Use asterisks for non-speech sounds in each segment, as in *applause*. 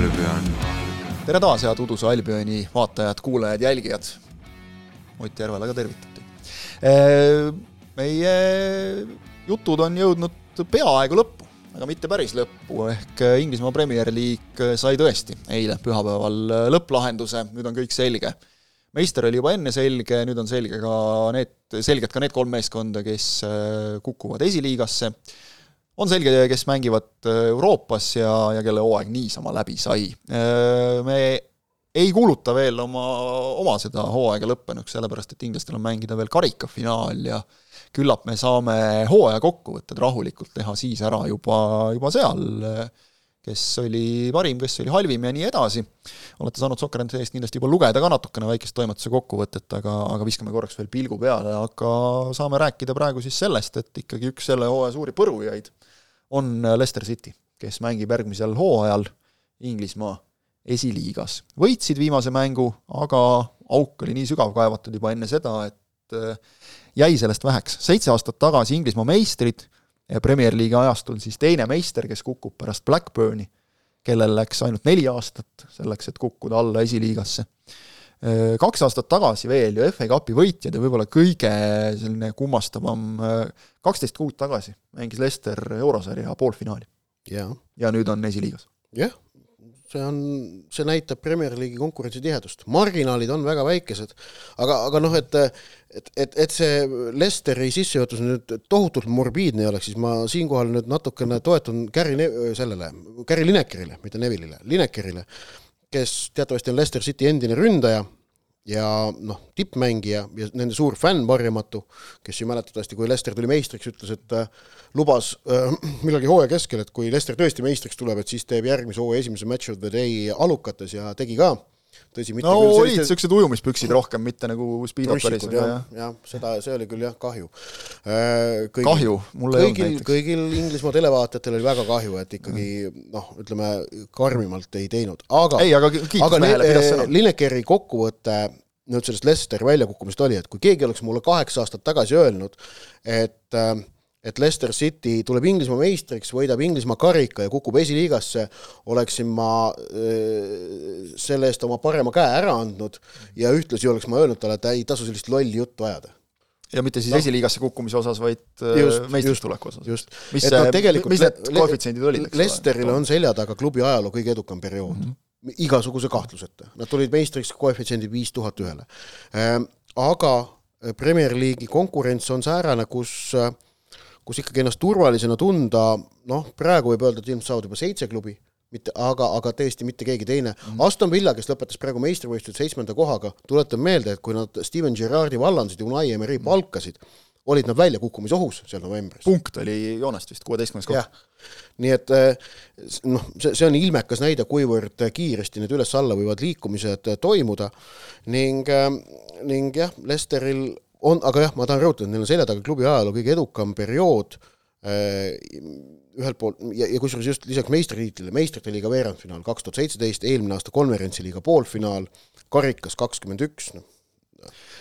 Albion. tere taas, head Uduse Albioni vaatajad, kuulajad, jälgijad. Ott Järvela ka tervitati. Meie jutud on jõudnud peaaegu lõppu, aga mitte päris lõppu, ehk Inglismaa Premier League sai tõesti eile pühapäeval lõpplahenduse, nüüd on kõik selge. meister oli juba enne selge, nüüd on selge ka need, selged ka need kolm meeskonda, kes kukuvad esiliigasse on selge, kes mängivad Euroopas ja, ja kelle hooaeg niisama läbi sai. Me ei kuuluta veel oma, oma seda hooaega lõppenuks, sellepärast et inglastel on mängida veel karikafinaal ja küllap me saame hooaja kokkuvõtted rahulikult teha siis ära juba, juba seal, kes oli parim, kes oli halvim ja nii edasi. olete saanud Sokkerente-eest kindlasti juba lugeda ka natukene väikest toimetuse kokkuvõtet, aga, aga viskame korraks veel pilgu peale, aga saame rääkida praegu siis sellest, et ikkagi üks selle hooaja suuri põrujaid on Leicester City, kes mängib järgmisel hooajal Inglismaa esiliigas. võitsid viimase mängu, aga auk oli nii sügav kaevatud juba enne seda, et äh, jäi sellest väheks. seitse aastat tagasi Inglismaa meistrid ja Premier League'i ajastul siis teine meister, kes kukub pärast Blackburni, kellel läks ainult neli aastat selleks, et kukkuda alla esiliigasse. Äh, kaks aastat tagasi veel ju FA Cupi võitjad ja võib-olla kõige selline kummastavam, äh, kaksteist kuud tagasi mängis Leicester eurosarja poolfinaali. ja nüüd on esiliigas. jah, see on, see näitab Premier League'i konkurentsi tihedust, marginaalid on väga väikesed, aga, aga noh, et et, et, et see Lesteri sissejuhatus nüüd tohutult morbiidne ei oleks, siis ma siinkohal nüüd natukene toetun Gary ne-, sellele, Gary Linekerile, mitte Neville'ile, Linekerile, kes teatavasti on Leicester City endine ründaja ja noh, tippmängija ja nende suur fänn varjamatu, kes ju mäletatavasti, kui Leicester tuli meistriks, ütles, et äh, lubas äh, *clears throat* millalgi hooaja keskel, et kui Leicester tõesti meistriks tuleb, et siis teeb järgmise hooaja esimese match of the day alukates ja tegi ka tõsi, mitte no olid selliste... niisugused ujumispüksid rohkem, mitte nagu speedoperis. jah, jah, seda, see oli küll jah, kahju äh, kahju, mul ei olnud näiteks. kõigil Inglismaa televaatajatel oli väga kahju, et ikkagi noh, ütleme karmimalt ei teinud, aga ei, aga kiitus mehele, pidas sõna. Linekeri kokkuvõte nüüd sellest Leicesteri väljakukkumist oli, et kui keegi oleks mulle kaheksa aastat tagasi öelnud, et äh, et Leicester City tuleb Inglismaa meistriks, võidab Inglismaa karika ja kukub esiliigasse, oleksin ma äh, selle eest oma parema käe ära andnud ja ühtlasi oleks ma öelnud talle, et ei tasu sellist lolli juttu ajada ja mitte siis no. esiliigasse kukkumise osas, vaid äh, meistriks tuleku osas. just, mis see, no, mis need koefitsiendid olid? Lesteril on selja taga klubi ajaloo kõige edukam periood mm. -hmm. igasuguse kahtluseta. Nad tulid meistriks koefitsiendid viis tuhat ühele. Ähm, aga Premier League'i konkurents on säärane, kus äh, kus ikkagi ennast turvalisena tunda, noh, praegu võib öelda, et ilmselt saavad juba seitse klubi, mitte, aga, aga tõesti mitte keegi teine mm. -hmm. Aston Villa, kes lõpetas praegu meistrivõistlused seitsmenda kohaga, tuletan meelde, et kui nad Steven Gerrardi vallandasid, Unai Emery mhm. palkasid, olid nad väljakukkumisohus seal novembris. punkt oli joonest vist, kuueteistkümnes koht. nii et eh, noh, see, see on ilmekas näide, kuivõrd kiiresti need üles-alla võivad liikumised toimuda ning, eh, ning jah, Lesteril on, aga jah, ma tahan rõhutada, et neil on selja taga klubi ajaloo kõige edukam periood äh, ühelt poolt ja, ja kusjuures just lisaks meistritiitlile, meistrite liiga veerandfinaal kaks tuhat seitseteist, eelmine aasta konverentsi liiga poolfinaal, karikas kakskümmend üks, noh.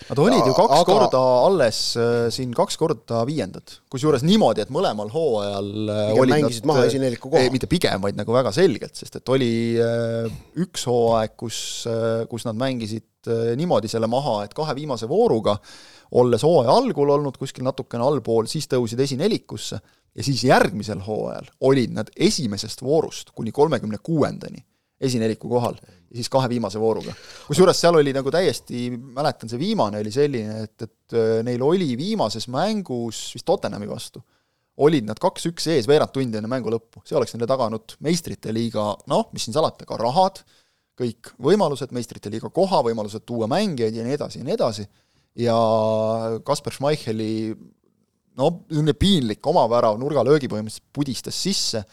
Nad olid ju kaks aga... korda alles äh, siin kaks korda viiendad, kusjuures niimoodi, et mõlemal hooajal äh, pigem mängisid nad, maha esineliku koha. mitte pigem, vaid nagu väga selgelt, sest et oli üks hooaeg, kus kus nad mängisid niimoodi selle maha, et kahe viimase vooruga äh, olles hooaja algul olnud kuskil natukene allpool, siis tõusid esinelikusse ja siis järgmisel hooajal olid nad esimesest voorust kuni kolmekümne kuuendani esineliku kohal ja siis kahe viimase vooruga. kusjuures seal oli nagu täiesti, mäletan, see viimane oli selline, et, et äh, neil oli viimases mängus vist Tottenhami vastu, olid nad kaks-üks ees veerand tundi enne mängu lõppu, see oleks neile taganud meistrite liiga, noh, mis siin salata, ka rahad, kõik võimalused, meistrite liiga koha, võimalused tuua mängijaid ja nii edasi ja nii edasi ja Kasper Schmeicheli no niisugune piinlik omavärav nurgalöögi põhimõtteliselt pudistas sisse,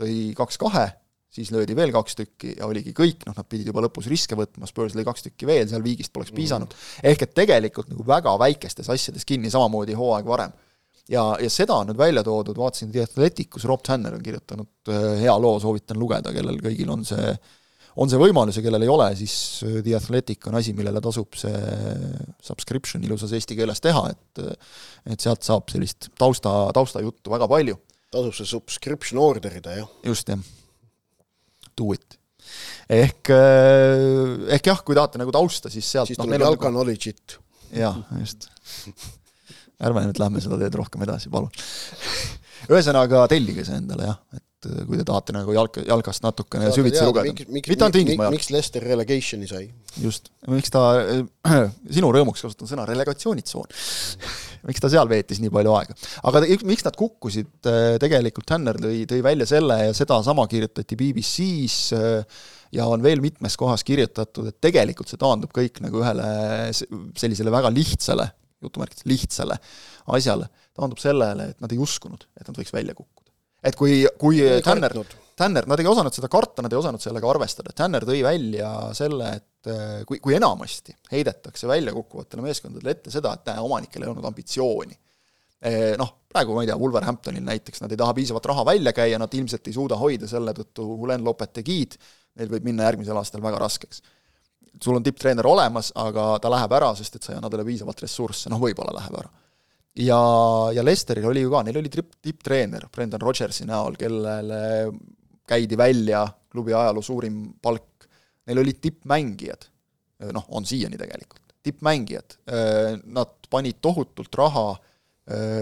tõi kaks-kahe, siis löödi veel kaks tükki ja oligi kõik, noh, nad pidid juba lõpus riske võtma, Spurs lõi kaks tükki veel, seal viigist poleks piisanud mm.. ehk et tegelikult nagu väga väikestes asjades kinni, samamoodi hooaeg varem. ja, ja seda on nüüd välja toodud, vaatasin The Athleticus, Rob Tanner on kirjutanud äh, hea loo, soovitan lugeda, kellel kõigil on see äh, on see võimalus ja kellel ei ole, siis äh, The Athletic on asi, millele tasub see subscription ilusas eesti keeles teha, et et sealt saab sellist tausta, taustajuttu väga palju. tasub see subscription order ida, jah? just, jah. Do it. ehk, äh, ehk jah, kui tahate nagu tausta, siis sealt siis noh, tuleb jalka nagu... knowledge'it. jah, just ärme nüüd lähme seda teed rohkem edasi, palun ühesõnaga, tellige see endale jah, et äh, kui te tahate nagu jalka, jalkast natukene Saate süvitsi teada, lugeda. mitte ainult Inglismaa miks Lester relegationi sai? just, miks ta äh,, *clears throat* sinu rõõmuks kasutan sõna relegatsioonitsoon *laughs* miks ta seal veetis nii palju aega. aga miks nad kukkusid, äh, tegelikult Tanner tõi, tõi välja selle ja sedasama kirjutati BBC-s äh, ja on veel mitmes kohas kirjutatud, et tegelikult see taandub kõik nagu ühele sellisele väga lihtsale, jutumärkides lihtsale asjale taandub sellele, et nad ei uskunud, et nad võiks välja kukkuda. Et kui, kui Tanner, Tanner, nad ei osanud seda karta, nad ei osanud sellega arvestada, Tanner tõi välja selle, et eh, kui, kui enamasti heidetakse välja kukkuvatele meeskondadele ette seda, et näe, omanikel ei olnud ambitsiooni. Eh, noh, praegu ma ei tea, Wolverhamptonil näiteks, nad ei taha piisavat raha välja käia, nad ilmselt ei suuda hoida selle tõttu Hulen Lopeteguid, neil võib minna järgmisel aastal väga raskeks. Sul on tipptreener olemas, aga ta läheb ära, sest et sa ei anna talle piisavalt ressursse, noh võib-olla läheb ära ja, ja Lesteril oli ju ka, neil oli tipp, tipptreener Brendan Rodgersi näol, kellele käidi välja klubi ajaloo suurim palk, neil olid tippmängijad, noh, on siiani tegelikult, tippmängijad, nad panid tohutult raha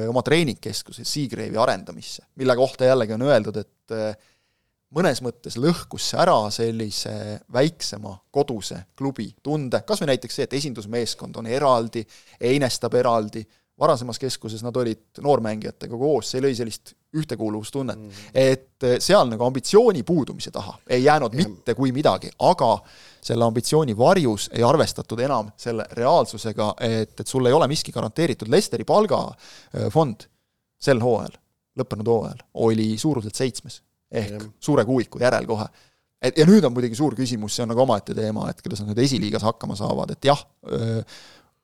oma treeningkeskuse Seagrave'i arendamisse, mille kohta jällegi on öeldud, et mõnes mõttes lõhkus see ära sellise väiksema koduse klubi tunde, kas või näiteks see, et esindusmeeskond on eraldi, einestab eraldi, varasemas keskuses nad olid noormängijatega koos, see lõi sellist ühtekuuluvustunnet mm. -hmm. et eh, seal nagu ambitsiooni puudumise taha ei jäänud ja. mitte kui midagi, aga selle ambitsiooni varjus ei arvestatud enam selle reaalsusega, et, et sul ei ole miski garanteeritud, Lesteri palgafond sel hooajal, lõppenud hooajal, oli suuruselt seitsmes. ehk ja. suure kuuiku järel kohe et ja nüüd on muidugi suur küsimus, see on nagu omaette teema, et kuidas nad nüüd esiliigas hakkama saavad, et jah,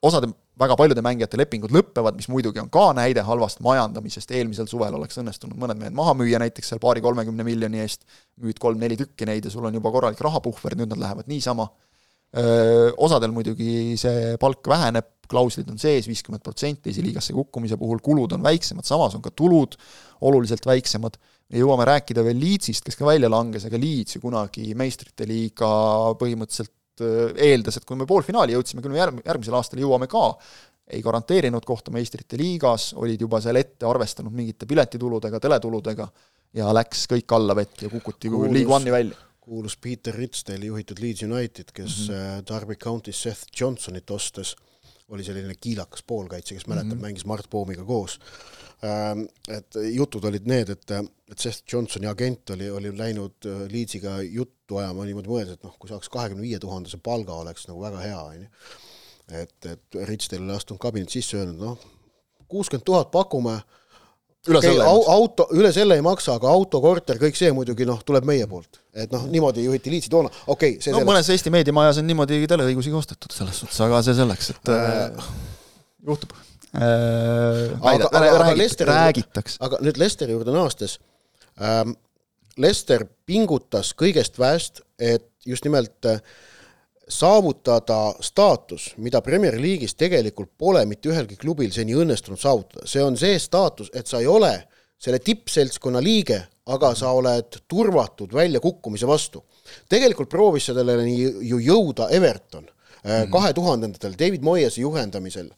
osade väga paljude mängijate lepingud lõpevad, mis muidugi on ka näide halvast majandamisest, eelmisel suvel oleks õnnestunud mõned mehed maha müüa näiteks seal paari-kolmekümne miljoni eest, müüd kolm-neli tükki neid ja sul on juba korralik rahapuhver, nüüd nad lähevad niisama, osadel muidugi see palk väheneb, klauslid on sees, viiskümmend protsenti esiliigasse kukkumise puhul, kulud on väiksemad, samas on ka tulud oluliselt väiksemad, me jõuame rääkida veel Leedsist, kes ka välja langes, aga Leeds ju kunagi meistrite liiga põhimõtteliselt eeldas, et kui me poolfinaali jõudsime, küll me järg-, järgmisel aastal jõuame ka, ei garanteerinud kohta meistrite liigas, olid juba seal ette arvestanud mingite piletituludega, teletuludega ja läks kõik alla vett ja kukuti kuulus, League One'i välja. kuulus Peter Ridsdale'i juhitud Leeds United, kes mm -hmm. Derby County's Seth Johnsonit ostes, oli selline kiilakas poolkaitse, kes mäletab mm, -hmm. mängis Mart Poomiga koos et jutud olid need, et, et Seth Johnsoni agent oli, oli läinud äh, Leedsiga juttu ajama niimoodi mõeldes, et noh, kui saaks kahekümne viie tuhandese palga, oleks nagu väga hea, on ju. et, et Ritsdale oli astunud kabinet sisse, öelnud noh, kuuskümmend tuhat pakume, üle okay, selle au, auto, üle selle ei maksa, aga auto, korter, kõik see muidugi noh, tuleb meie poolt. et noh, niimoodi juhiti Leedsi toona, okei okay,, see no selleks. mõnes Eesti meediamajas on niimoodi teleõigusi ostetud selles suhtes, aga see selleks, et äh, juhtub Äh, aga, aga, aga Lesteri räägitakse. aga nüüd Lesteri juurde naastes ähm,, Lester pingutas kõigest väest, et just nimelt äh, saavutada staatus, mida Premier League'is tegelikult pole mitte ühelgi klubil seni õnnestunud saavutada, see on see staatus, et sa ei ole selle tippseltskonna liige, aga sa oled turvatud väljakukkumise vastu. tegelikult proovis selleni ju jõuda Everton äh, mhm. kahe tuhandendatel David Moyesi juhendamisel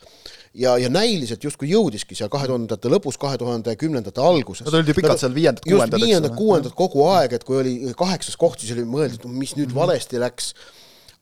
ja, ja näiliselt justkui jõudiski seal kahe tuhandete lõpus, kahe tuhande kümnendate alguses. Nad olid ju pikalt seal viiendad, kuuendad. viiendad, kuuendad kogu aeg, et kui oli kaheksas koht, siis oli mõeldud, mis nüüd mhm. valesti läks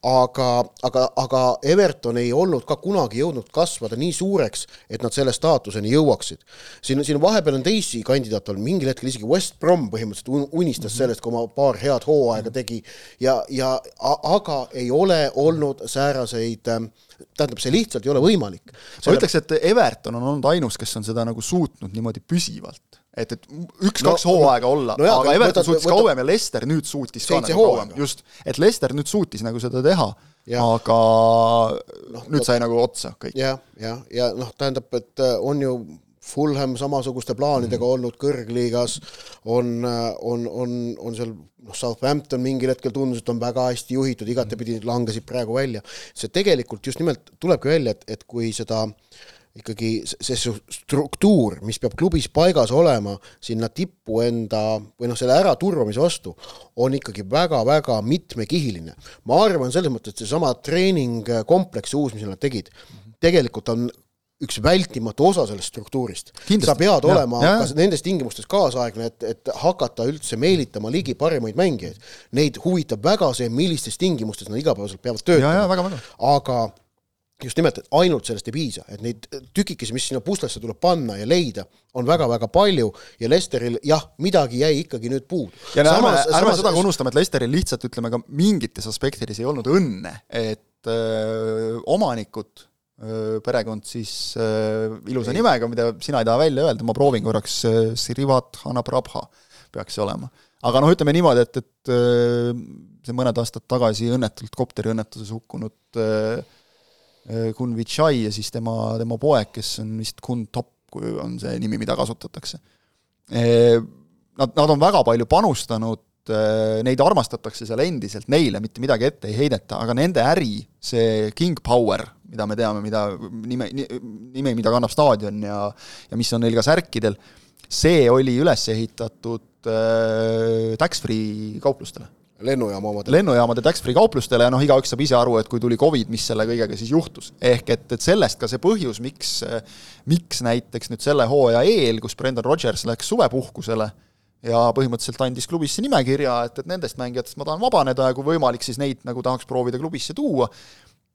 aga, aga, aga Everton ei olnud ka kunagi jõudnud kasvada nii suureks, et nad selle staatuseni jõuaksid. siin, siin vahepeal on teisi kandidaate olnud, mingil hetkel isegi West Brom põhimõtteliselt unistas mm -hmm. sellest, kui oma paar head hooaega tegi ja, ja aga ei ole olnud sääraseid äh, tähendab, see lihtsalt ei ole võimalik. ma ütleks, et Everton on olnud ainus, kes on seda nagu suutnud niimoodi püsivalt. Et, et üks-kaks no, hooaega olla no, aga Everton võtad, suutis võtad, kauem ja Leicester nüüd suutis ka nagu kauem, just, et Leicester nüüd suutis nagu seda teha, aga noh, nüüd no, sai nagu otsa kõik. jah, jah, ja, ja noh, tähendab, et äh, on ju Fulham samasuguste plaanidega mm. olnud kõrgliigas, on, on, on, on seal noh, Southampton mingil hetkel tundus, et on väga hästi juhitud, igatepidi langesid praegu välja. see tegelikult just nimelt tulebki välja, et, et kui seda ikkagi see struktuur, mis peab klubis paigas olema sinna tippu enda või noh, selle äraturvamise vastu, on ikkagi väga-väga mitmekihiline. ma arvan selles mõttes, et seesama treeningkompleks uus, mis nad tegid, tegelikult on üks vältimatu osa sellest struktuurist. sa pead ja, olema ja, ka nendes tingimustes kaasaegne, et, et hakata üldse meelitama ligi parimaid mängijaid. Neid huvitab väga see, millistes tingimustes nad igapäevaselt peavad töötama. aga just nimelt, et ainult sellest ei piisa, et neid tükikesi, mis sinna puslesse tuleb panna ja leida, on väga-väga palju ja Lesteril jah, midagi jäi ikkagi nüüd puudu. ja no, ärme, ärme seda ka unustame, et Lesteril lihtsalt ütleme ka mingites aspektides ei olnud õnne, et öö, omanikud perekond siis äh, ilusa ei. nimega, mida sina ei taha välja öelda, ma proovin korraks äh,, Sirivat Hanaprabha peaks see olema. aga noh, ütleme niimoodi, et, et äh, see mõned aastad tagasi õnnetult kopteriõnnetuses hukkunud äh, äh, Kun Vichai ja siis tema, tema poeg, kes on vist Kun Top, kui on see nimi, mida kasutatakse äh,. Nad, nad on väga palju panustanud äh, neid armastatakse seal endiselt, neile mitte midagi ette ei heideta, aga nende äri, see King Power, mida me teame, mida nime, nime, mida kannab staadion ja ja mis on neil ka särkidel, see oli üles ehitatud äh, tax-free kauplustele lennujaama omadele. lennujaamade tax-free kauplustele ja noh, igaüks saab ise aru, et kui tuli Covid, mis selle kõigega siis juhtus. ehk et, et sellest ka see põhjus, miks, miks näiteks nüüd selle hooaja eel, kus Brendan Rodgers läks suvepuhkusele ja põhimõtteliselt andis klubisse nimekirja, et, et nendest mängijatest ma tahan vabaneda ja kui võimalik, siis neid nagu tahaks proovida klubisse tuua,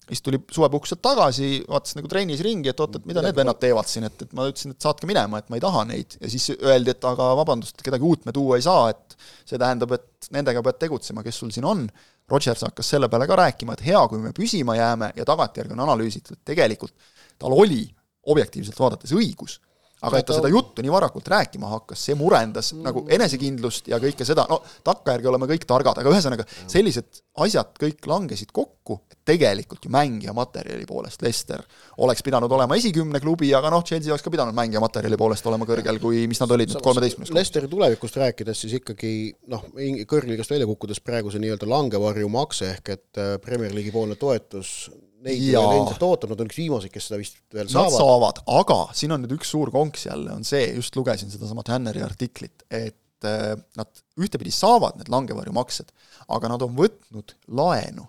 siis tuli suvepuhkuselt tagasi, vaatas nagu trennis ringi, et oot, et mida need vennad teevad siin, et, et ma ütlesin, et saatke minema, et ma ei taha neid. ja siis öeldi, et aga vabandust, kedagi uut me tuua ei saa, et see tähendab, et nendega pead tegutsema, kes sul siin on. Rodgers hakkas selle peale ka rääkima, et hea, kui me püsima jääme ja tagantjärgi on analüüsitud, et tegelikult tal oli objektiivselt vaadates õigus aga et ta seda juttu nii varakult rääkima hakkas, see murendas mm. nagu enesekindlust ja kõike seda, no takkajärgi oleme kõik targad, aga ühesõnaga sellised asjad kõik langesid kokku, et tegelikult ju mängija materjali poolest Lester oleks pidanud olema esikümne klubi, aga noh, Chelsea oleks ka pidanud mängija materjali poolest olema kõrgel, kui mis nad olid nüüd kolmeteistkümnes. Lesteri tulevikust rääkides siis ikkagi noh, kõrgligast välja kukkudes praegu see nii-öelda langevarju makse ehk et äh, Premier League'i poolne toetus neid ei ole endiselt ootab, nad on üks viimaseid, kes seda vist veel saavad. Nad saavad, aga siin on nüüd üks suur konks jälle, on see, just lugesin sedasama Tanneri artiklit, et äh, nad ühtepidi saavad need langevarjumaksed, aga nad on võtnud laenu,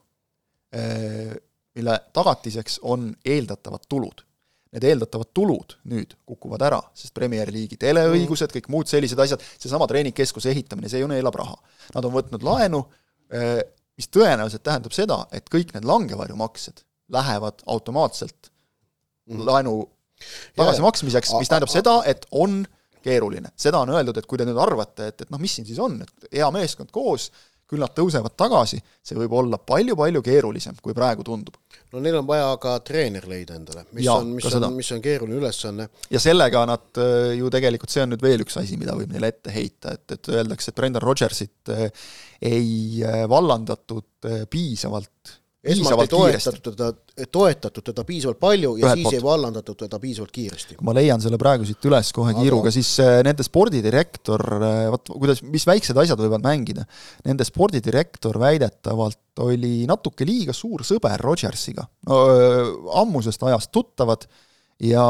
äh, mille tagatiseks on eeldatavad tulud. Need eeldatavad tulud nüüd kukuvad ära, sest Premier League'i teleõigused, kõik muud sellised asjad, seesama treeningkeskuse ehitamine, see ju neelab raha. Nad on võtnud laenu, äh, mis tõenäoliselt tähendab seda, et kõik need langevarjumaksed lähevad automaatselt mm. laenu tagasimaksmiseks, mis tähendab seda, et on keeruline. seda on öeldud, et kui te nüüd arvate, et, et noh, mis siin siis on, et hea meeskond koos, küll nad tõusevad tagasi, see võib olla palju-palju keerulisem, kui praegu tundub. no neil on vaja ka treener leida endale, mis ja, on, mis on, mis on keeruline ülesanne. ja sellega nad äh, ju tegelikult, see on nüüd veel üks asi, mida võib neile ette heita, et, et öeldakse, et Brendan Rodgersit äh, ei äh, vallandatud piisavalt esmalt ei toetatud teda, toetatud teda piisavalt palju ja Ühelt siis poolt. ei vallandatud teda piisavalt kiiresti. ma leian selle praegu siit üles kohe Aga... kiiruga, siis äh, nende spordidirektor, äh, vot kuidas, mis väiksed asjad võivad mängida, nende spordidirektor väidetavalt oli natuke liiga suur sõber Rodgersiga äh, ammusest ajast tuttavad ja,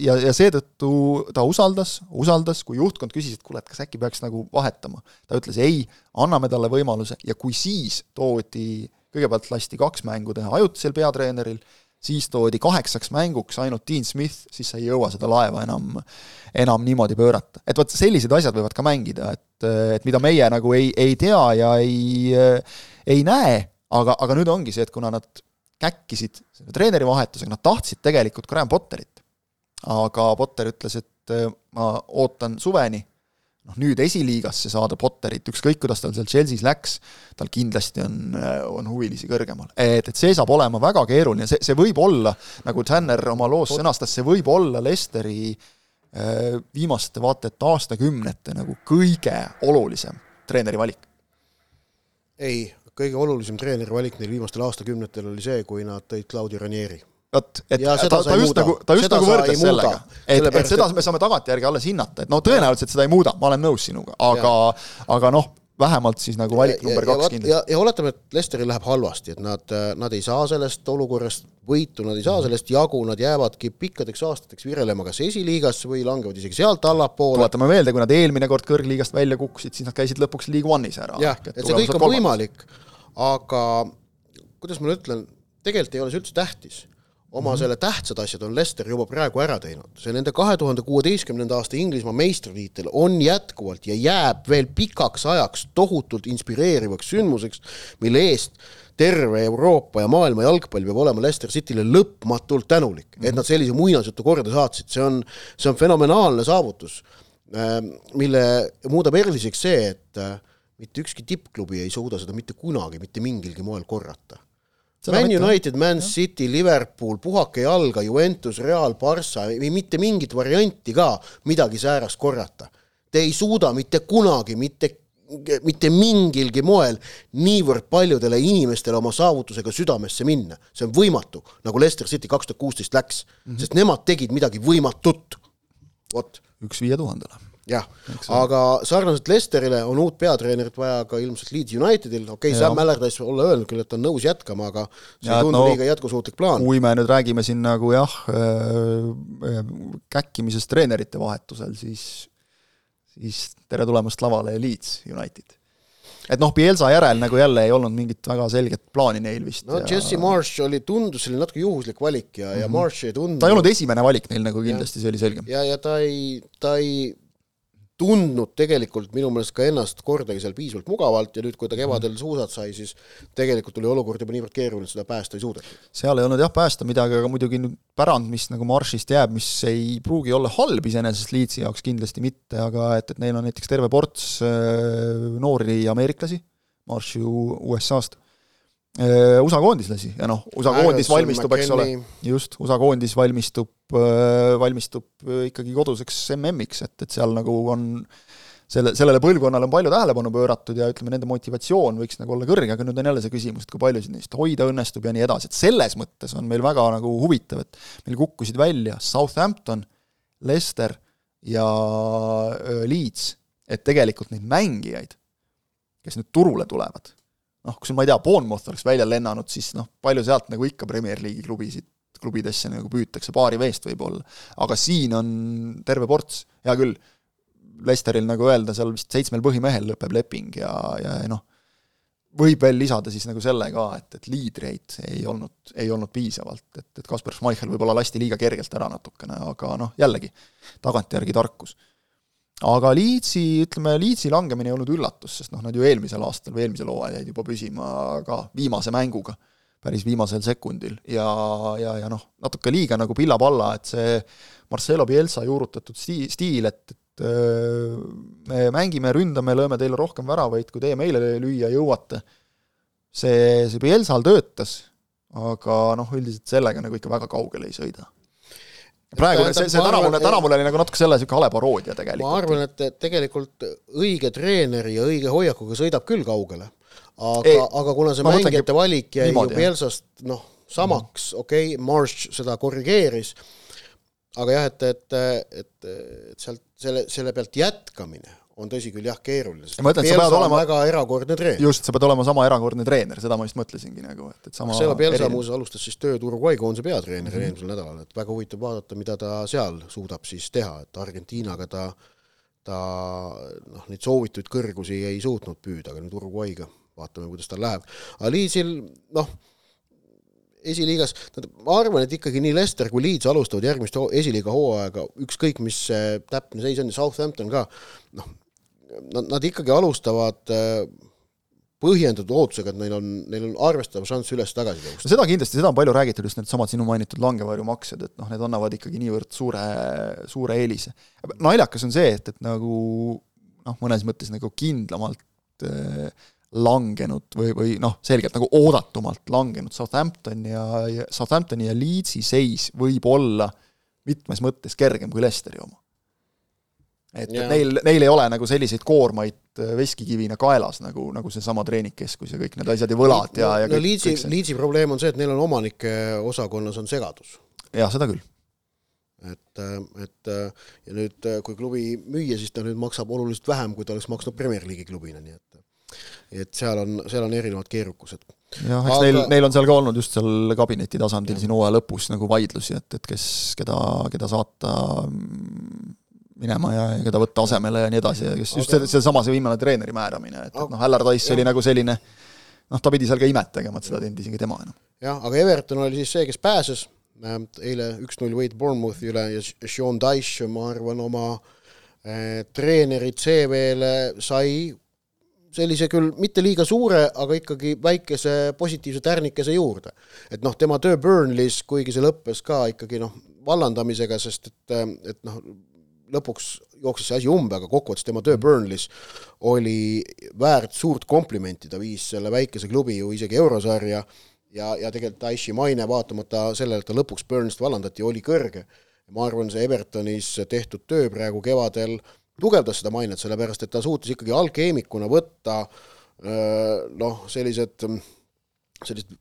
ja, ja seetõttu ta usaldas, usaldas, kui juhtkond küsis, et kuule, et kas äkki peaks nagu vahetama. ta ütles ei, anname talle võimaluse ja kui siis toodi, kõigepealt lasti kaks mängu teha ajutisel peatreeneril, siis toodi kaheksaks mänguks ainult Dean Smith, siis sa ei jõua seda laeva enam, enam niimoodi pöörata. et vot sellised asjad võivad ka mängida, et, et mida meie nagu ei, ei tea ja ei, ei näe, aga, aga nüüd ongi see, et kuna nad käkkisid selle treeneri vahetusega, nad tahtsid tegelikult Graham Potterit. aga Potter ütles, et äh, ma ootan suveni, noh nüüd esiliigasse saada Potterit, ükskõik kuidas tal seal Chelsea's läks, tal kindlasti on, äh, on huvilisi kõrgemal. et, et see saab olema väga keeruline, see, see võib olla, nagu Tanner oma loos sõnastas, see võib olla Lesteri äh, viimaste vaata et aastakümnete nagu kõige olulisem treeneri valik. ei, kõige olulisem treeneri valik neil viimastel aastakümnetel oli see, kui nad tõid Claudio Ranieri. Vot, et ja ta, ta just nagu, ta just seda nagu võrdles sellega, et, et seda me saame tagantjärgi alles hinnata, et no tõenäoliselt seda ei muuda, ma olen nõus sinuga, aga, aga noh, vähemalt siis nagu valik ja, number ja, kaks kindlasti. ja, ja oletame, et Lesteril läheb halvasti, et nad, nad ei saa sellest olukorrast võitu, nad ei saa sellest jagu, nad jäävadki pikkadeks aastateks virelema kas esiliigasse või langevad isegi sealt allapoole. tuletame meelde, kui nad eelmine kord kõrgliigast välja kukkusid, siis nad käisid lõpuks League One'is ära. jah, et see kõik on. võimalik, aga kuidas ma nüüd ütlen, tegelikult ei ole see üldse tähtis. oma mm -hmm. selle tähtsad asjad on Lester juba praegu ära teinud, see nende kahe tuhande kuueteistkümnenda aasta Inglismaa meistritiitel on jätkuvalt ja jääb veel pikaks ajaks tohutult inspireerivaks sündmuseks, mille eest terve Euroopa ja maailma jalgpall peab olema Leicester Cityle lõpmatult tänulik mm, -hmm. et nad sellise muinasjutu korda saatsid, see on, see on fenomenaalne saavutus, mille muudab eriliseks see, et äh, mitte ükski tippklubi ei suuda seda mitte kunagi mitte mingilgi moel korrata. Man United, Man City, Liverpool, puhake jalga, Juventus, Real, Barca, ei mitte mingit varianti ka midagi säärast korrata. Te ei suuda mitte kunagi, mitte mitte mingilgi moel niivõrd paljudele inimestele oma saavutusega südamesse minna, see on võimatu, nagu Leicester City kaks tuhat kuusteist läks mm, -hmm. sest nemad tegid midagi võimatut. vot üks viie tuhandele. jah, aga sarnaselt Lesterile on uut peatreenerit vaja ka ilmselt Leeds Unitedil, okei okay,, Sam Allardyce olla öelnud küll, et ta on nõus jätkama, aga see Ja, ei tundu no- liiga jätkusuutlik plaan. kui me nüüd räägime siin nagu jah, käkkimisest treenerite vahetusel, siis, siis tere tulemast lavale Leeds United. et noh, Pielsa järel nagu jälle ei olnud mingit väga selget plaani neil vist. no Jesse Marsh oli, tundus selline natuke juhuslik valik ja mm, -hmm. ja Marsh ei tundunud ta ei olnud esimene valik neil nagu kindlasti, see oli selge. ja, ja ta ei, ta ei tundnud tegelikult minu meelest ka ennast kordagi seal piisavalt mugavalt ja nüüd, kui ta kevadel suusad sai, siis tegelikult oli olukord juba niivõrd keeruline, et seda päästa ei suudetud. seal ei olnud jah päästa midagi, aga muidugi nüüd pärand, mis nagu Marshist jääb, mis ei pruugi olla halb iseenesest Leedsi jaoks kindlasti mitte, aga et, et neil on näiteks terve ports äh, noori ameeriklasi, Marsh ju USA-st, USA koondislasi ja noh, USA koondis valmistub, eks ole. Just, USA koondis valmistub, valmistub äh, ikkagi koduseks MM-iks, et, et seal nagu on selle, sellele põlvkonnale on palju tähelepanu pööratud ja ütleme, nende motivatsioon võiks nagu olla kõrge, aga nüüd on jälle see küsimus, et kui palju neist hoida õnnestub ja nii edasi, et selles mõttes on meil väga nagu huvitav, et meil kukkusid välja Southampton, Leicester ja Leeds, et tegelikult neid mängijaid, kes nüüd turule tulevad, noh, kui sul, ma ei tea, Bournemouth oleks välja lennanud, siis noh, palju sealt nagu ikka Premier League'i klubisid, klubidesse nagu püütakse, paari meest võib-olla. aga siin on terve ports, hea küll, Leicesteril nagu öelda, seal vist seitsmel põhimehel lõpeb leping ja, ja noh, võib veel lisada siis nagu selle ka, et, et liidreid ei olnud, ei olnud piisavalt, et, et Kaspar Schmeichel võib-olla lasti liiga kergelt ära natukene, aga noh, jällegi, tagantjärgi tarkus aga Leedsi, ütleme Leedsi langemine ei olnud üllatus, sest noh, nad ju eelmisel aastal või eelmisel hooajal jäid juba püsima ka viimase mänguga, päris viimasel sekundil. Ja, ja, ja noh, natuke liiga nagu pilla-palla, et see Marcelo Pielsa juurutatud sti-, stiil, et, et öö, me mängime, ründame, lööme teile rohkem väravaid, kui teie meile lüüa jõuate, see, see Pielsal töötas, aga noh, üldiselt sellega nagu ikka väga kaugele ei sõida praegu see, see ma tänavune, tänavune oli nagu natuke selle niisugune hale paroodia ma tegelikult. arvan, et tegelikult õige treeneri ja õige hoiakuga sõidab küll kaugele. aga aga kuna see ma mängijate valik jäi ju. Pielsast noh, samaks, okei okay,, Marsh seda korrigeeris, aga jah, et, et, et, et sealt selle, selle pealt jätkamine on tõsi küll jah, keeruline, sest Pielsa on olema- väga erakordne treener. just, sa pead olema sama erakordne treener, seda ma just mõtlesingi nagu, et, et sama Marcelo Pielsa muuseas alustas siis tööd Uruguay koondise peatreenerina mm -hmm. eelmisel nädalal, et väga huvitav vaadata, mida ta seal suudab siis teha, et Argentiinaga ta ta noh, neid soovitud kõrgusi ei suutnud püüda, aga nüüd Uruguayga vaatame, kuidas tal läheb. aga Leedsil noh, esiliigas, ma arvan, et ikkagi nii Leicester kui Leeds alustavad järgmist esiliiga hooaega, ükskõik mis see täpne seis on ja Southampton ka, noh, nad, nad ikkagi alustavad äh, põhjendatud ootusega, et neil on, neil on arvestatav šanss üles tagasi tõusta. seda kindlasti, seda on palju räägitud, just needsamad sinu mainitud langevarjumaksed, et noh, need annavad ikkagi niivõrd suure, suure eelise. naljakas on see, et, et nagu noh, mõnes mõttes nagu kindlamalt äh, langenud või, või noh, selgelt nagu oodatumalt langenud Southampton ja, ja Southamptoni ja Leedsi seis võib olla mitmes mõttes kergem kui Leicesteri oma. et, et neil, neil ei ole nagu selliseid koormaid äh, veskikivina kaelas, nagu, nagu seesama treeningkeskus ja kõik need asjad ja võlad ja, ja no kõik, Leedsi kõik, see. Leedsi probleem on see, et neil on omanike osakonnas on segadus. jah, seda küll. et, et ja nüüd, kui klubi müüa, siis ta nüüd maksab oluliselt vähem, kui ta oleks maksnud Premier League'i klubina, nii et et seal on, seal on erinevad keerukused. jah, eks Aga... neil, neil on seal ka olnud just seal kabineti tasandil siin hooaja lõpus nagu vaidlusi, et, et kes, keda, keda saata minema ja, keda võtta asemele ja nii edasi ja kes just see, seesama, see viimane treeneri määramine, et, et noh, Allardyce oli nagu selline noh, ta pidi seal ka imet tegema, et seda ei teinud isegi tema enam. jah, aga Everton oli siis see, kes pääses, eile üks-null võit Bournemouthi üle ja Sean Dyche, ma arvan, oma eh, treeneri CV-le sai sellise küll mitte liiga suure, aga ikkagi väikese positiivse tärnikese juurde. et noh, tema töö Burnleys, kuigi see lõppes ka ikkagi noh, vallandamisega, sest et, et noh, lõpuks jooksis see asi umbe, aga kokkuvõttes tema töö Burnleys oli väärt suurt komplimenti, ta viis selle väikese klubi ju isegi eurosarja ja, ja tegelikult Aishi maine, vaatamata sellele, et ta lõpuks Burnist vallandati, oli kõrge. ma arvan, see Evertonis tehtud töö praegu kevadel tugevdas seda mainet, sellepärast et ta suutis ikkagi alkeemikuna võtta noh, sellised, sellised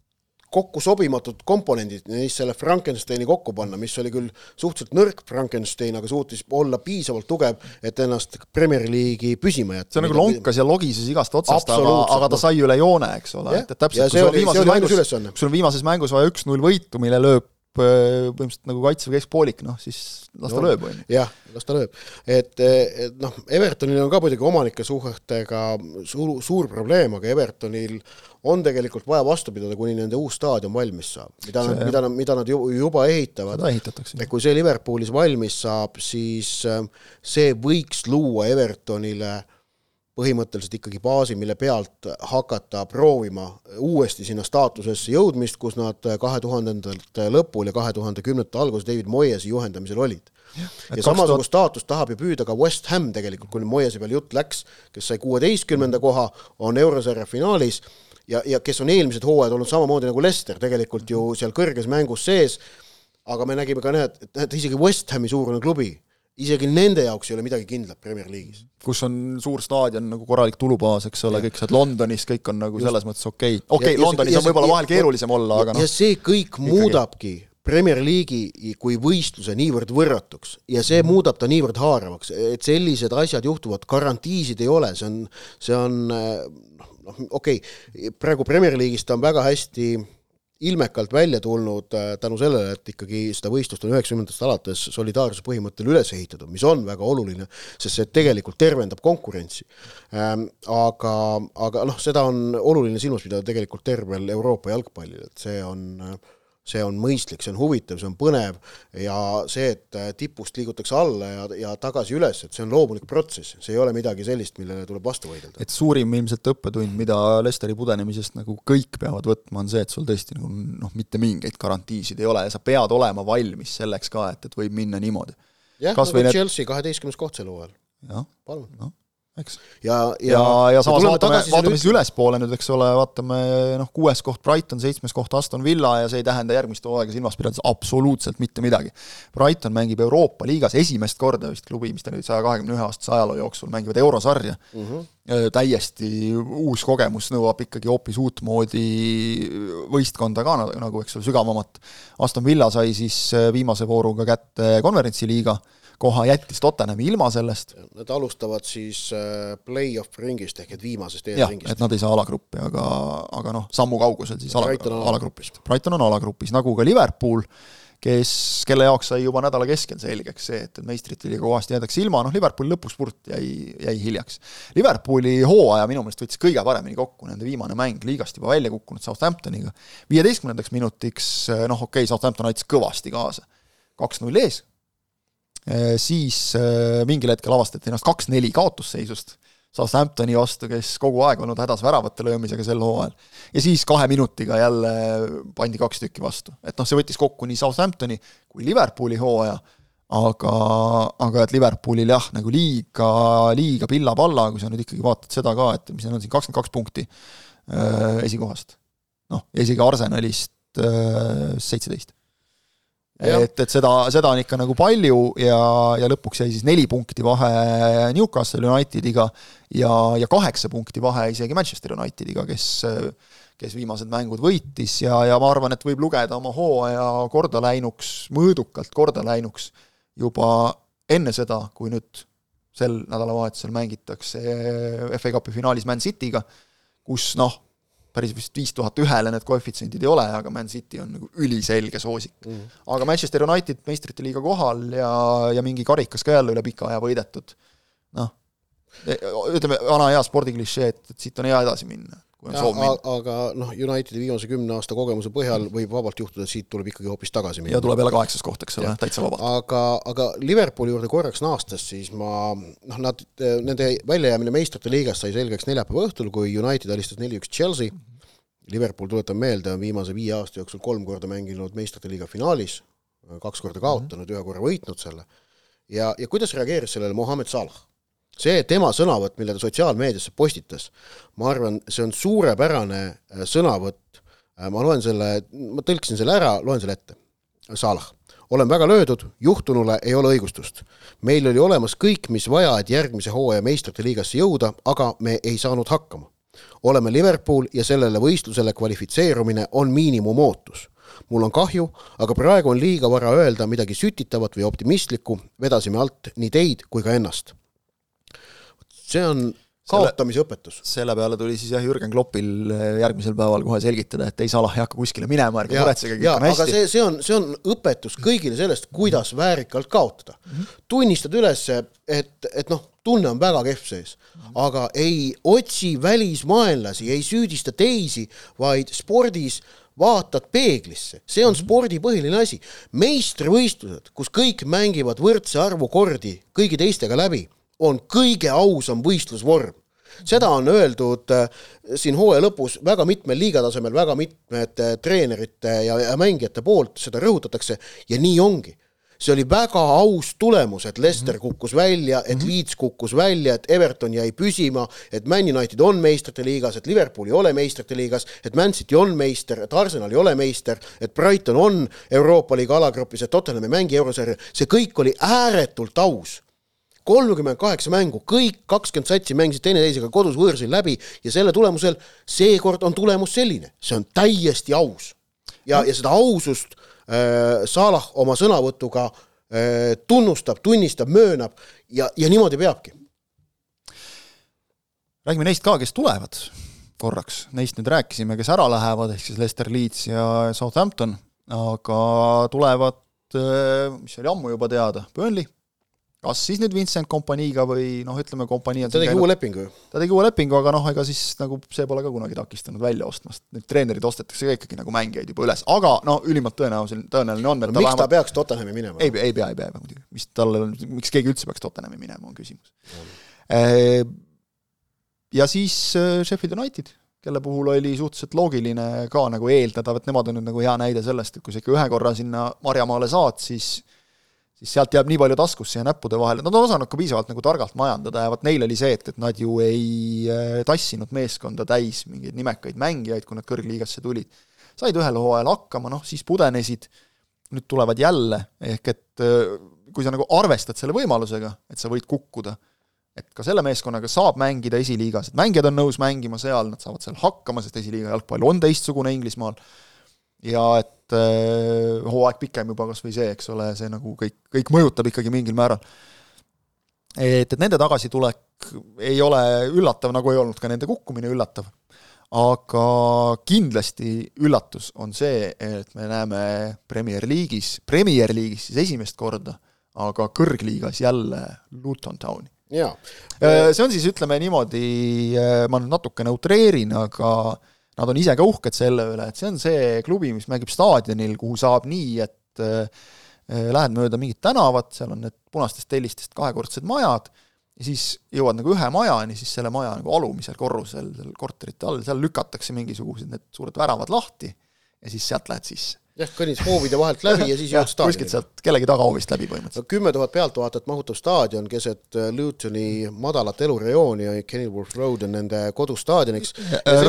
kokku sobimatud komponendid, neist selle Frankensteini kokku panna, mis oli küll suhteliselt nõrk Frankenstein, aga suutis olla piisavalt tugev, et ennast Premier League'i püsima jätta. see nagu lonkas ja logises igast otsast, aga, aga ta sai üle joone, eks ole, et, et täpselt, kui sul on viimases mängus, sul on viimases mängus vaja üks-null võitu, mille lööb põhimõtteliselt nagu kaitseväe keskpoolik, noh siis las ta no, lööb, on ju. jah, las ta lööb. et, et noh, Evertonil on ka muidugi omanike suhetega suur, suur probleem, aga Evertonil on tegelikult vaja vastu pidada, kuni nende uus staadion valmis saab, mida see, nad, mida nad, mida nad juba ehitavad. et kui see Liverpoolis valmis saab, siis äh, see võiks luua Evertonile põhimõtteliselt ikkagi baasi, mille pealt hakata proovima uuesti sinna staatusesse jõudmist, kus nad kahe tuhandendate lõpul ja kahe tuhande kümnendate alguses David Moyesi juhendamisel olid. ja, ja samasugust 2000... staatust tahab ju püüda ka West Ham tegelikult, kuni Moyesi peal jutt läks, kes sai kuueteistkümnenda koha, on eurosarja finaalis ja, ja kes on eelmised hooajad olnud samamoodi nagu Lester tegelikult ju seal kõrges mängus sees, aga me nägime ka, näed, et isegi West Hami suurune klubi, isegi nende jaoks ei ole midagi kindlat Premier League'is. kus on suur staadion nagu korralik tulubaas, eks ole, kõik saad Londonis, kõik on nagu Just. selles mõttes okei okay., okei okay,, Londonis ja, on võib-olla vahel keerulisem olla, aga noh. ja see kõik ikkagi. muudabki Premier League'i kui võistluse niivõrd võrratuks ja see mm. muudab ta niivõrd haaravaks, et sellised asjad juhtuvad, garantiisid ei ole, see on, see on noh, okei okay,, praegu Premier League'is ta on väga hästi ilmekalt välja tulnud äh, tänu sellele, et ikkagi seda võistlust on üheksakümnendatest alates solidaarsuse põhimõttel üles ehitatud, mis on väga oluline, sest see tegelikult tervendab konkurentsi ähm,. aga, aga noh, seda on oluline silmas pidada tegelikult tervel Euroopa jalgpallil, et see on äh, see on mõistlik, see on huvitav, see on põnev ja see, et äh, tipust liigutakse alla ja, ja tagasi üles, et see on loomulik protsess, see ei ole midagi sellist, millele tuleb vastu võidelda. et suurim ilmselt õppetund, mida Lesteri pudenemisest nagu kõik peavad võtma, on see, et sul tõesti nagu noh, mitte mingeid garantiisid ei ole ja sa pead olema valmis selleks ka, et, et võib minna niimoodi. jah, nagu need... Chelsea kaheteistkümnes koht sel hooajal. palun no eks. ja, ja, ja, ja samas vaatame, vaatame siis ülespoole nüüd, eks ole, vaatame noh, kuues koht Brighton, seitsmes koht Aston Villa ja see ei tähenda järgmist hooaega silmas pidades absoluutselt mitte midagi. Brighton mängib Euroopa liigas esimest korda vist klubi, mis ta nüüd saja kahekümne ühe aastase ajaloo jooksul mängivad eurosarja mm. -hmm täiesti uus kogemus, nõuab ikkagi hoopis uutmoodi võistkonda ka nagu, eks ole, sügavamat. Aston Villa sai siis viimase vooruga kätte konverentsiliiga koha jättis Tottenhami ilma sellest. Nad alustavad siis äh, play-off ringist ehk et viimasest eelringist. et nad ei saa alagruppi, aga, aga noh, sammu kaugusel siis ala, alagrupist. Brighton on alagrupis, nagu ka Liverpool, kes, kelle jaoks sai juba nädala keskel selgeks see, et meistrite liiga kohast jäädakse ilma, noh Liverpooli lõpuspurt jäi, jäi hiljaks. Liverpooli hooaja minu meelest võttis kõige paremini kokku nende viimane mäng, liigast juba välja kukkunud Southamptoniga. viieteistkümnendaks minutiks noh, okei okay,, Southampton aitas kõvasti kaasa, kaks-null ees siis äh, mingil hetkel avastati ennast kaks-neli kaotusseisust Southamptoni vastu, kes kogu aeg olnud hädas väravate löömisega sel hooajal. ja siis kahe minutiga jälle pandi kaks tükki vastu. et noh, see võttis kokku nii Southamptoni kui Liverpooli hooaja, aga, aga et Liverpoolil jah, nagu liiga, liiga pilla-palla, kui sa nüüd ikkagi vaatad seda ka, et mis neil on siin kakskümmend kaks punkti äh, esikohast. noh, ja isegi Arsenalist äh, seitseteist et, et seda, seda on ikka nagu palju ja, ja lõpuks jäi siis neli punkti vahe Newcastle Unitediga ja, ja kaheksa punkti vahe isegi Manchester Unitediga, kes kes viimased mängud võitis ja, ja ma arvan, et võib lugeda oma hooaja korda läinuks, mõõdukalt korda läinuks juba enne seda, kui nüüd sel nädalavahetusel mängitakse FA Cupi finaalis Man Cityga, kus noh, päris vist viis tuhat ühele need koefitsiendid ei ole, aga Man City on nagu üliselge soosik mm. -hmm. aga Manchester United meistrite liiga kohal ja, ja mingi karikas ka jälle üle pika aja võidetud, noh, ütleme, vana hea spordiklišee, et, et siit on hea edasi minna aga noh, Unitedi viimase kümne aasta kogemuse põhjal võib vabalt juhtuda, et siit tuleb ikkagi hoopis tagasi minna. ja tuleb jälle kaheksas koht, eks ole, täitsa vabalt. aga, aga Liverpooli juurde korraks naastes, siis ma noh, nad, nende väljajäämine meistrite liigast sai selgeks neljapäeva õhtul, kui United alistas neli-üks Chelsea. Liverpool, tuletan meelde, on viimase viie aasta jooksul kolm korda mänginud meistrite liiga finaalis, kaks korda kaotanud mm, -hmm. ühe korra võitnud selle. ja, ja kuidas reageeris sellele Mohammed Salah? See tema sõnavõtt, mille ta sotsiaalmeediasse postitas, ma arvan, see on suurepärane äh, sõnavõtt, äh, ma loen selle, ma tõlkisin selle ära, loen selle ette. Salah, olen väga löödud, juhtunule ei ole õigustust. meil oli olemas kõik, mis vaja, et järgmise hooaja meistrite liigasse jõuda, aga me ei saanud hakkama. oleme Liverpool ja sellele võistlusele kvalifitseerumine on miinimumootus mul on kahju, aga praegu on liiga vara öelda midagi sütitavat või optimistlikku, vedasime alt nii teid kui ka ennast see on kaotamise õpetus. selle peale tuli siis jah, Jürgen Kloppil eh, järgmisel päeval kohe selgitada, et ei, Salah ei hakka kuskile minema, ärge muretsege, kõik on hästi. aga see, see on, see on õpetus kõigile sellest, kuidas väärikalt kaotada mm. -hmm. tunnistad üles, et, et noh, tunne on väga kehv sees aga ei otsi välismaenlasi, ei süüdista teisi, vaid spordis vaatad peeglisse, see on mhm. spordi põhiline asi. meistrivõistlused, kus kõik mängivad võrdse arvu kordi kõigi teistega läbi on kõige ausam võistlusvorm. seda on öeldud äh, siin hooaja lõpus väga mitmel liigatasemel, väga mitmete treenerite ja, ja mängijate poolt, seda rõhutatakse ja nii ongi see oli väga aus tulemus, et Leicester mhm. kukkus välja, et mhm. Leeds kukkus välja, et Everton jäi püsima, et Man United on meistrite liigas, et Liverpool ei ole meistrite liigas, et Man City on meister, et Arsenal ei ole meister, et Brighton on Euroopa liiga alagrupis, et Tottenham ei mängi eurosarja, see kõik oli ääretult aus kolmkümmend kaheksa mängu, kõik kakskümmend satsi mängisid teineteisega kodus võõrsil läbi ja selle tulemusel seekord on tulemus selline, see on täiesti aus. ja, ja seda ausust äh, Salah oma sõnavõtuga äh, tunnustab, tunnistab, möönab ja, ja niimoodi peabki. räägime neist ka, kes tulevad korraks, neist nüüd rääkisime, kes ära lähevad, ehk siis Leicester, Leeds ja Southampton, aga tulevad, äh, mis oli ammu juba teada, Burnley kas siis nüüd Vincent kompaniiga või noh, ütleme kompanii ta tegi uue lepingu ju. ta tegi uue lepingu, aga noh, ega siis nagu see pole ka kunagi takistanud välja ostmast, need treenerid ostetakse ka ikkagi nagu mängijaid juba üles, aga no ülimalt tõenäoline, tõenäoline on, et no, ta miks vähemalt... ta peaks Tottenhami minema? ei, ei pea, ei pea muidugi, mis talle, miks keegi üldse peaks Tottenhami minema, on küsimus. Mm.. Ja siis äh, Sheffield United, kelle puhul oli suhteliselt loogiline ka nagu eeldada, et nemad on nüüd nagu hea näide sellest, et kui sa ikka ühe korra sinna Marjamaale saad, siis siis sealt jääb nii palju taskusse ja näppude vahele, nad on osanud ka piisavalt nagu targalt majandada ja vot neil oli see, et, et nad ju ei äh, tassinud meeskonda täis mingeid nimekaid mängijaid, kui nad kõrgliigasse tulid. said ühel hooajal hakkama, noh siis pudenesid, nüüd tulevad jälle, ehk et äh, kui sa nagu arvestad selle võimalusega, et sa võid kukkuda, et ka selle meeskonnaga saab mängida esiliigas, et mängijad on nõus mängima seal, nad saavad seal hakkama, sest esiliiga jalgpall on teistsugune Inglismaal, ja et äh, hooaeg pikem juba kas või see, eks ole, see nagu kõik, kõik mõjutab ikkagi mingil määral. et, et nende tagasitulek ei ole üllatav, nagu ei olnud ka nende kukkumine üllatav. aga kindlasti üllatus on see, et me näeme Premier League'is, Premier League'is siis esimest korda, aga kõrgliigas jälle Luton Towni. jaa. Äh, see on siis, ütleme niimoodi, äh, ma nüüd natukene utreerin, aga nad on ise ka uhked selle üle, et see on see klubi, mis mängib staadionil, kuhu saab nii, et äh, lähed mööda mingit tänavat, seal on need punastest tellistest kahekordsed majad, ja siis jõuad nagu ühe majani, siis selle maja nagu alumisel korrusel, seal korterite all, seal lükatakse mingisugused need suured väravad lahti ja siis sealt lähed sisse jah, kõnnis hoovide vahelt läbi ja siis jõuad staadioni. kuskilt sealt kellegi tagahoovist läbi põhimõtteliselt. kümme tuhat pealtvaatajat mahutav staadion keset äh, Lutoni madalat elurajooni ja Kenilworth Road on nende kodustaadioniks.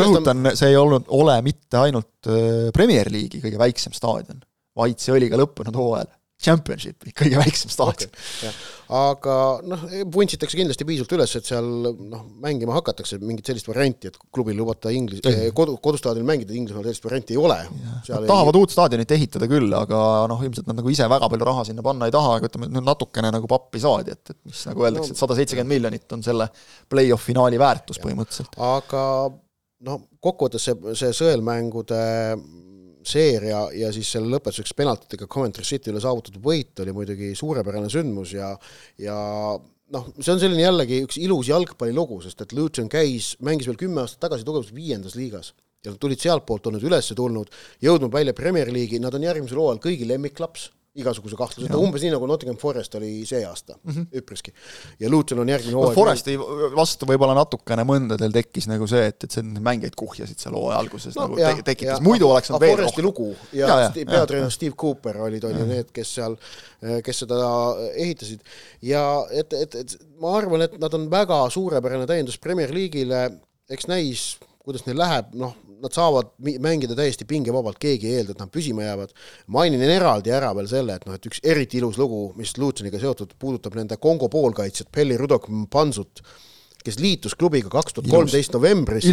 rõhutan, see ei olnud, ole mitte ainult äh, Premier League'i kõige väiksem staadion, vaid see oli ka lõppenud hooajal Championshipi, kõige väiksem staadion okay,. aga noh, vuntsitakse kindlasti piisavalt üles, et seal noh, mängima hakatakse, mingit sellist varianti, et klubil lubata inglis-, kodu, kodustaadionil mängida, Inglismaal sellist varianti ei ole. Nad tahavad ei... uut staadionit ehitada küll, aga noh, ilmselt nad nagu ise väga palju raha sinna panna ei taha, aga ütleme, nüüd natukene nagu pappi saadi, et, et mis nagu öeldakse no,, et sada seitsekümmend miljonit on selle play-off finaali väärtus põhimõtteliselt. aga no kokkuvõttes see, see sõelmängude seeria ja siis selle lõpetuseks penaltitega Coventry City üle saavutatud võit oli muidugi suurepärane sündmus ja ja noh, see on selline jällegi üks ilus jalgpallilugu, sest et Luton käis, mängis veel kümme aastat tagasi tugevalt viiendas liigas. Ja nad tulid sealtpoolt, on nüüd üles tulnud, jõudnud välja Premier League'i, nad on järgmisel hooajal kõigi lemmiklaps igasuguse kahtluseta, umbes nii nagu Nottingham Forest oli see aasta mm, -hmm. üpriski. ja Luton on järgmine hooaeg no, Foresti vastu võib-olla natukene mõndadel tekkis nagu see, et, et see mängijaid kuhjasid seal hooaja alguses no, nagu ja, te tekitas, muidu oleks nad veel Foresti lugu ja, ja, ja peatreener Steve Cooper olid, on ju need, kes seal, kes seda ehitasid. Ja et, et, et ma arvan, et nad on väga suurepärane täiendus Premier League'ile, eks näis, kuidas neil läheb, noh, nad saavad mängida täiesti pingevabalt, keegi ei eelda, et nad püsima jäävad. mainin eraldi ära veel selle, et noh, et üks eriti ilus lugu, mis Lutoniga seotud, puudutab nende Kongo poolkaitsjat Pelli Rudok Mpanzut, kes liitus klubiga kaks tuhat kolmteist novembris,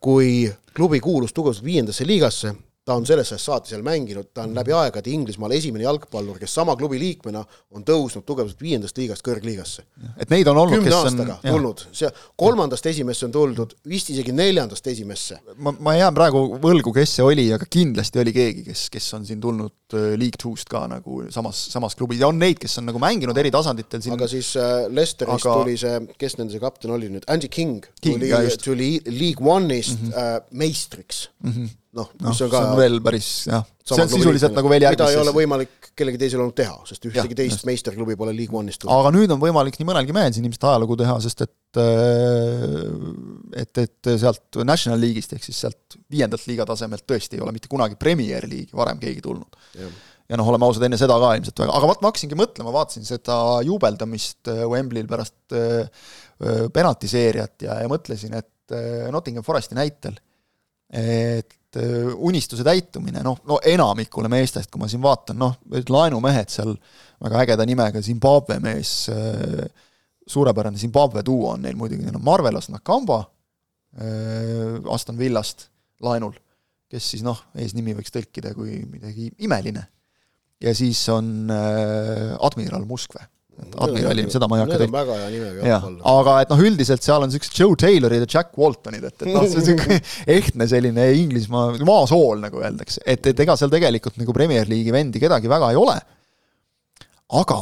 kui klubi kuulus tugevalt viiendasse liigasse ta on sellest ajast saati seal mänginud, ta on läbi aegade Inglismaal esimene jalgpallur, kes sama klubi liikmena on tõusnud tugevalt viiendast liigast kõrgliigasse. et neid on olnud, kes on aastaga tulnud, see kolmandast esimesse on tuldud, vist isegi neljandast esimesse. ma, ma jään praegu võlgu, kes see oli, aga kindlasti oli keegi, kes, kes on siin tulnud äh, League Two'st ka nagu samas, samas klubis. Ja on neid, kes on nagu mänginud eri tasanditel siin. Aga siis äh, Lesterist aga... tuli see, kes nende see kapten oli nüüd, Andy King, King tuli, tuli League One'ist mm -hmm. äh, meistriks. Mm. -hmm noh, mis no, on ka see on veel päris jah, see on sisuliselt nagu veel järgmises mida ei ole võimalik kellelgi teisel olnud teha, sest ühtegi teist just. meisterklubi pole League One'ist tulnud. aga nüüd on võimalik nii mõnelgi mehel siin ilmselt ajalugu teha, sest et äh, et, et sealt National League'ist ehk siis sealt viiendalt liiga tasemelt tõesti ei ole mitte kunagi Premier League'i varem keegi tulnud. ja noh, oleme ausad, enne seda ka ilmselt väga, aga vot ma hakkasingi mõtlema, vaatasin seda juubeldamist äh, Wembley'l pärast äh, penaltiseeriat ja, ja mõtlesin, et Nottingham Foresti näitel, et Äh, unistuse täitumine, noh, no enamikule meestest, kui ma siin vaatan, noh, laenumehed seal, väga ägeda nimega Zimbabwe mees, äh, suurepärane Zimbabwe duo on neil muidugi, neil on Marvelos Nakamba äh, Aston Villast laenul, kes siis noh, eesnimi võiks tõlkida kui midagi imeline. ja siis on admiral Muskve et admirali, seda ma ei hakka tegema. väga hea nimega jah, aga et noh, üldiselt seal on niisugused Joe Taylorid ja Jack Waltonid, et, et noh, see on niisugune *laughs* ehtne selline Inglismaa maasool, nagu öeldakse, et, et ega seal tegelikult nagu Premier League'i vendi kedagi väga ei ole. aga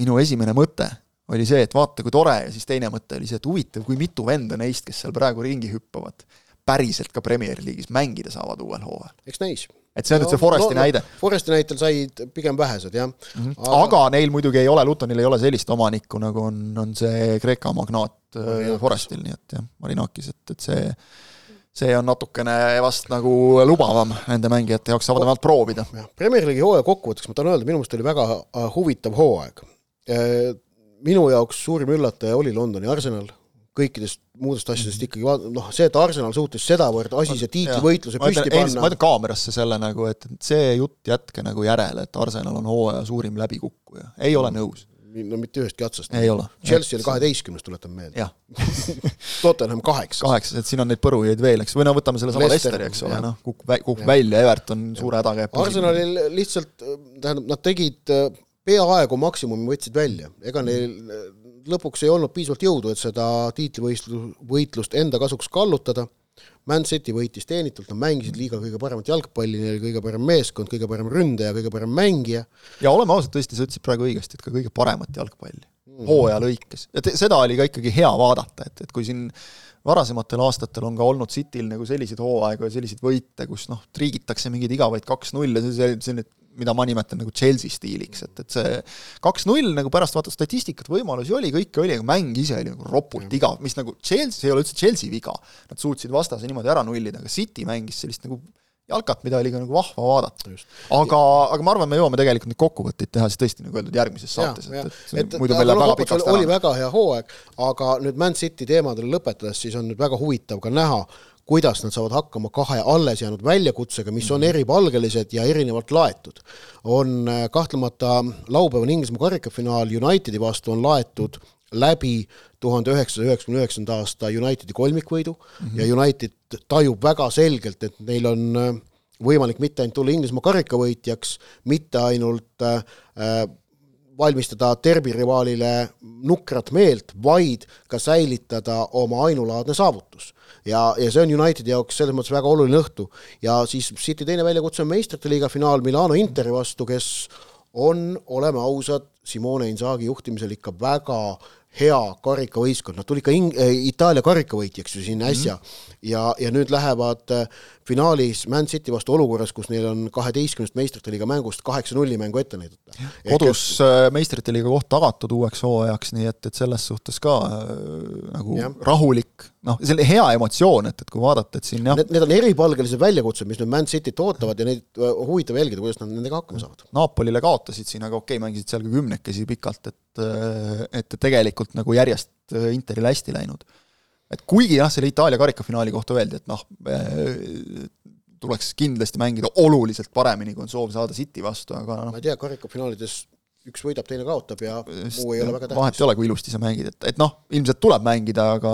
minu esimene mõte oli see, et vaata, kui tore, ja siis teine mõte oli see, et huvitav, kui mitu venda neist, kes seal praegu ringi hüppavad, päriselt ka Premier League'is mängida saavad uuel hooajal. eks näis et see on nüüd no, see Foresti no, näide. Foresti näitel said pigem vähesed, jah mm. -hmm. Aga... aga neil muidugi ei ole, Lutonil ei ole sellist omanikku, nagu on, on see Kreeka magnaat Marinakis. Forestil, nii et jah, Marinakis, et, et see see on natukene vast nagu lubavam nende mängijate jaoks, saavad vähemalt proovida. Premier League'i hooaja kokkuvõtteks ma tahan öelda, minu meelest oli väga äh, huvitav hooaeg. Äh, minu jaoks suurim üllataja oli Londoni Arsenal, kõikidest muudest asjadest mhm. ikkagi vaat-, noh, see, et Arsenal suutis sedavõrd asise tiitlivõitluse püsti panna. ma ütlen kaamerasse selle nagu, et see jutt jätke nagu järele, et Arsenal on hooaja suurim läbikukkuja, ei ole nõus. no mitte ühestki otsast. ei ole. Chelsea oli kaheteistkümnes, tuletan meelde. *laughs* Tottenham kaheksas. kaheksas, et siin on neid põrujaid veel, eks, või no võtame sellesama Lesteri, eks ole, noh, kukub, kukub välja, Everton suure hädaga jääb Arsenalil lihtsalt, tähendab, nad tegid äh, peaaegu maksimumi võtsid välja, ega neil lõpuks ei olnud piisavalt jõudu, et seda tiitlivõistlust, võitlust enda kasuks kallutada. Man City võitis teenitult, nad mängisid liiga kõige paremat jalgpalli, neil kõige parem meeskond, kõige parem ründaja, kõige parem mängija. ja oleme ausad, tõesti, sa ütlesid praegu õigesti, et ka kõige paremat jalgpalli mm. hooaja lõikes. te, seda oli ka ikkagi hea vaadata, et, et kui siin varasematel aastatel on ka olnud Cityl nagu selliseid hooaegu ja selliseid võite, kus noh, triigitakse mingeid igavaid kaks-null ja see, see, see, mida ma nimetan nagu Chelsea stiiliks, et, et see kaks-null nagu pärast vaatad statistikat, võimalusi oli, kõike oli, aga mäng ise oli nagu ropult igav, mis nagu Chelsea, see ei ole üldse Chelsea viga. Nad suutsid vastase niimoodi ära nullida, aga City mängis sellist nagu jalkat, mida oli ka nagu vahva vaadata. aga, aga ma arvan, me jõuame tegelikult neid kokkuvõtteid teha siis tõesti, nagu öeldud, järgmises saates, et, et, et muidu meil läheb väga pikaks ära. oli väga hea hooaeg, aga nüüd Man City teemadele lõpetades, siis on nüüd väga huvitav ka näha, kuidas nad saavad hakkama kahe alles jäänud väljakutsega, mis on mhm. eripalgelised ja erinevalt laetud. on äh, kahtlemata laupäevane Inglismaa karikafinaal Unitedi vastu on laetud läbi tuhande üheksasaja üheksakümne üheksanda aasta Unitedi kolmikvõidu mm -hmm. ja United tajub väga selgelt, et neil on äh, võimalik mitte ainult tulla Inglismaa karikavõitjaks, mitte ainult äh, valmistada derbirivaalile nukrat meelt, vaid ka säilitada oma ainulaadne saavutus. ja, ja see on Unitedi jaoks selles mõttes väga oluline õhtu. ja siis City teine väljakutse on meistrite liiga finaal Milano Interi vastu, kes on, oleme ausad, Simone Inzaghi juhtimisel ikka väga hea karikavõistkond, nad tulid ka Ing-, äh, Itaalia karikavõitjaks ju siin äsja mm -hmm. ja, ja nüüd lähevad äh, finaalis Man City vastu olukorras, kus neil on kaheteistkümnest meistrite liiga mängust kaheksa-nulli mängu ette näidata. kodus et... Äh, meistrite liiga koht tagatud uueks hooajaks, nii et, et selles suhtes ka äh, nagu ja. rahulik, noh, selline hea emotsioon, et, et kui vaadata, et siin jah Need, on eripalgelised väljakutsed, mis nüüd Man Cityt ootavad ja neid huvitav jälgida, kuidas nad nendega hakkama saavad. Napolile kaotasid siin, aga okei okay,, mängisid seal ka kümnekesi pikalt, et et tegelikult nagu järjest äh, Interil hästi läinud. Et kuigi jah, selle Itaalia karikafinaali kohta öeldi, et noh, äh, tuleks kindlasti mängida oluliselt paremini, kui on soov saada City vastu, aga noh ma ei tea, karikafinaalides üks võidab, teine kaotab ja muu ei ole väga tähtis. vahet ei ole, kui ilusti sa mängid, et, et noh, ilmselt tuleb mängida, aga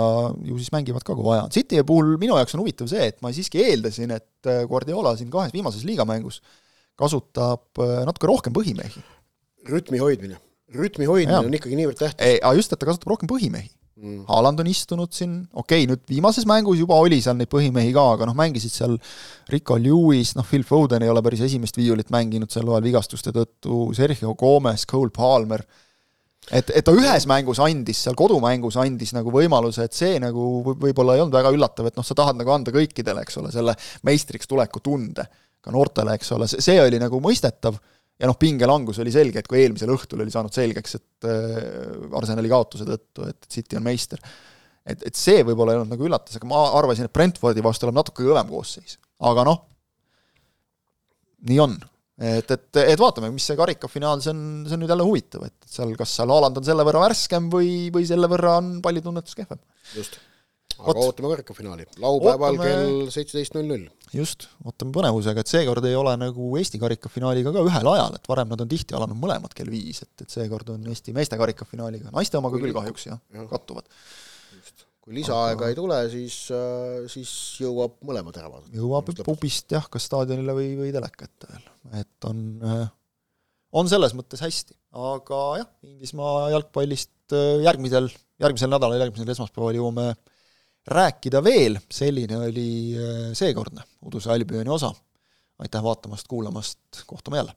ju siis mängivad ka, kui vaja on. City puhul minu jaoks on huvitav see, et ma siiski eeldasin, et äh, Guardiola siin kahes viimases liigamängus kasutab natuke rohkem põhimehi. rütmi hoidmine rütmi hoidmine ja. on ikkagi niivõrd tähtis. aga just, et ta kasutab rohkem põhimehi mm.. Haaland on istunud siin, okei okay,, nüüd viimases mängus juba oli seal neid põhimehi ka, aga noh, mängisid seal Rico Lewis, noh, Phil Foden ei ole päris esimest viiulit mänginud sel hooajal vigastuste tõttu, Sergio Gomez, Cole Palmer, et, et ta ühes mängus andis, seal kodumängus andis nagu võimaluse, et see nagu võib-olla ei olnud väga üllatav, et noh, sa tahad nagu anda kõikidele, eks ole, selle meistriks tuleku tunde, ka noortele, eks ole, see oli nagu mõistetav ja noh, pingelangus oli selge, et kui eelmisel õhtul oli saanud selgeks, et äh, Arsenali kaotuse tõttu, et City on meister, et, et see võib-olla ei olnud nagu üllatus, aga ma arvasin, et Brentfordi vastu tuleb natuke kõvem koosseis. aga noh, nii on. et, et, et vaatame, mis see karikafinaal, see on, see on nüüd jälle huvitav, et seal, kas seal Haaland on selle võrra värskem või, või selle võrra on pallitunnetus kehvem. just aga Ot. ootame karikafinaali, laupäeval ootame... kell seitseteist null null. just, ootame põnevusega, et seekord ei ole nagu Eesti karikafinaaliga ka ühel ajal, et varem nad on tihti alanud mõlemad kell viis, et, et seekord on Eesti meeste karikafinaaliga, naiste omaga küll kahjuks jah ja., kattuvad. kui lisaaega aga... ei tule, siis, äh, siis jõuab mõlemad ära vaadata. jõuab pubist jah, kas staadionile või, või teleka ette veel, et on, äh, on selles mõttes hästi, aga jah, Inglismaa jalgpallist äh, järgmisel, järgmisel nädalal, järgmisel esmaspäeval jõuame rääkida veel, selline oli äh, seekordne Uduse Albioni osa. aitäh vaatamast, kuulamast, kohtume jälle!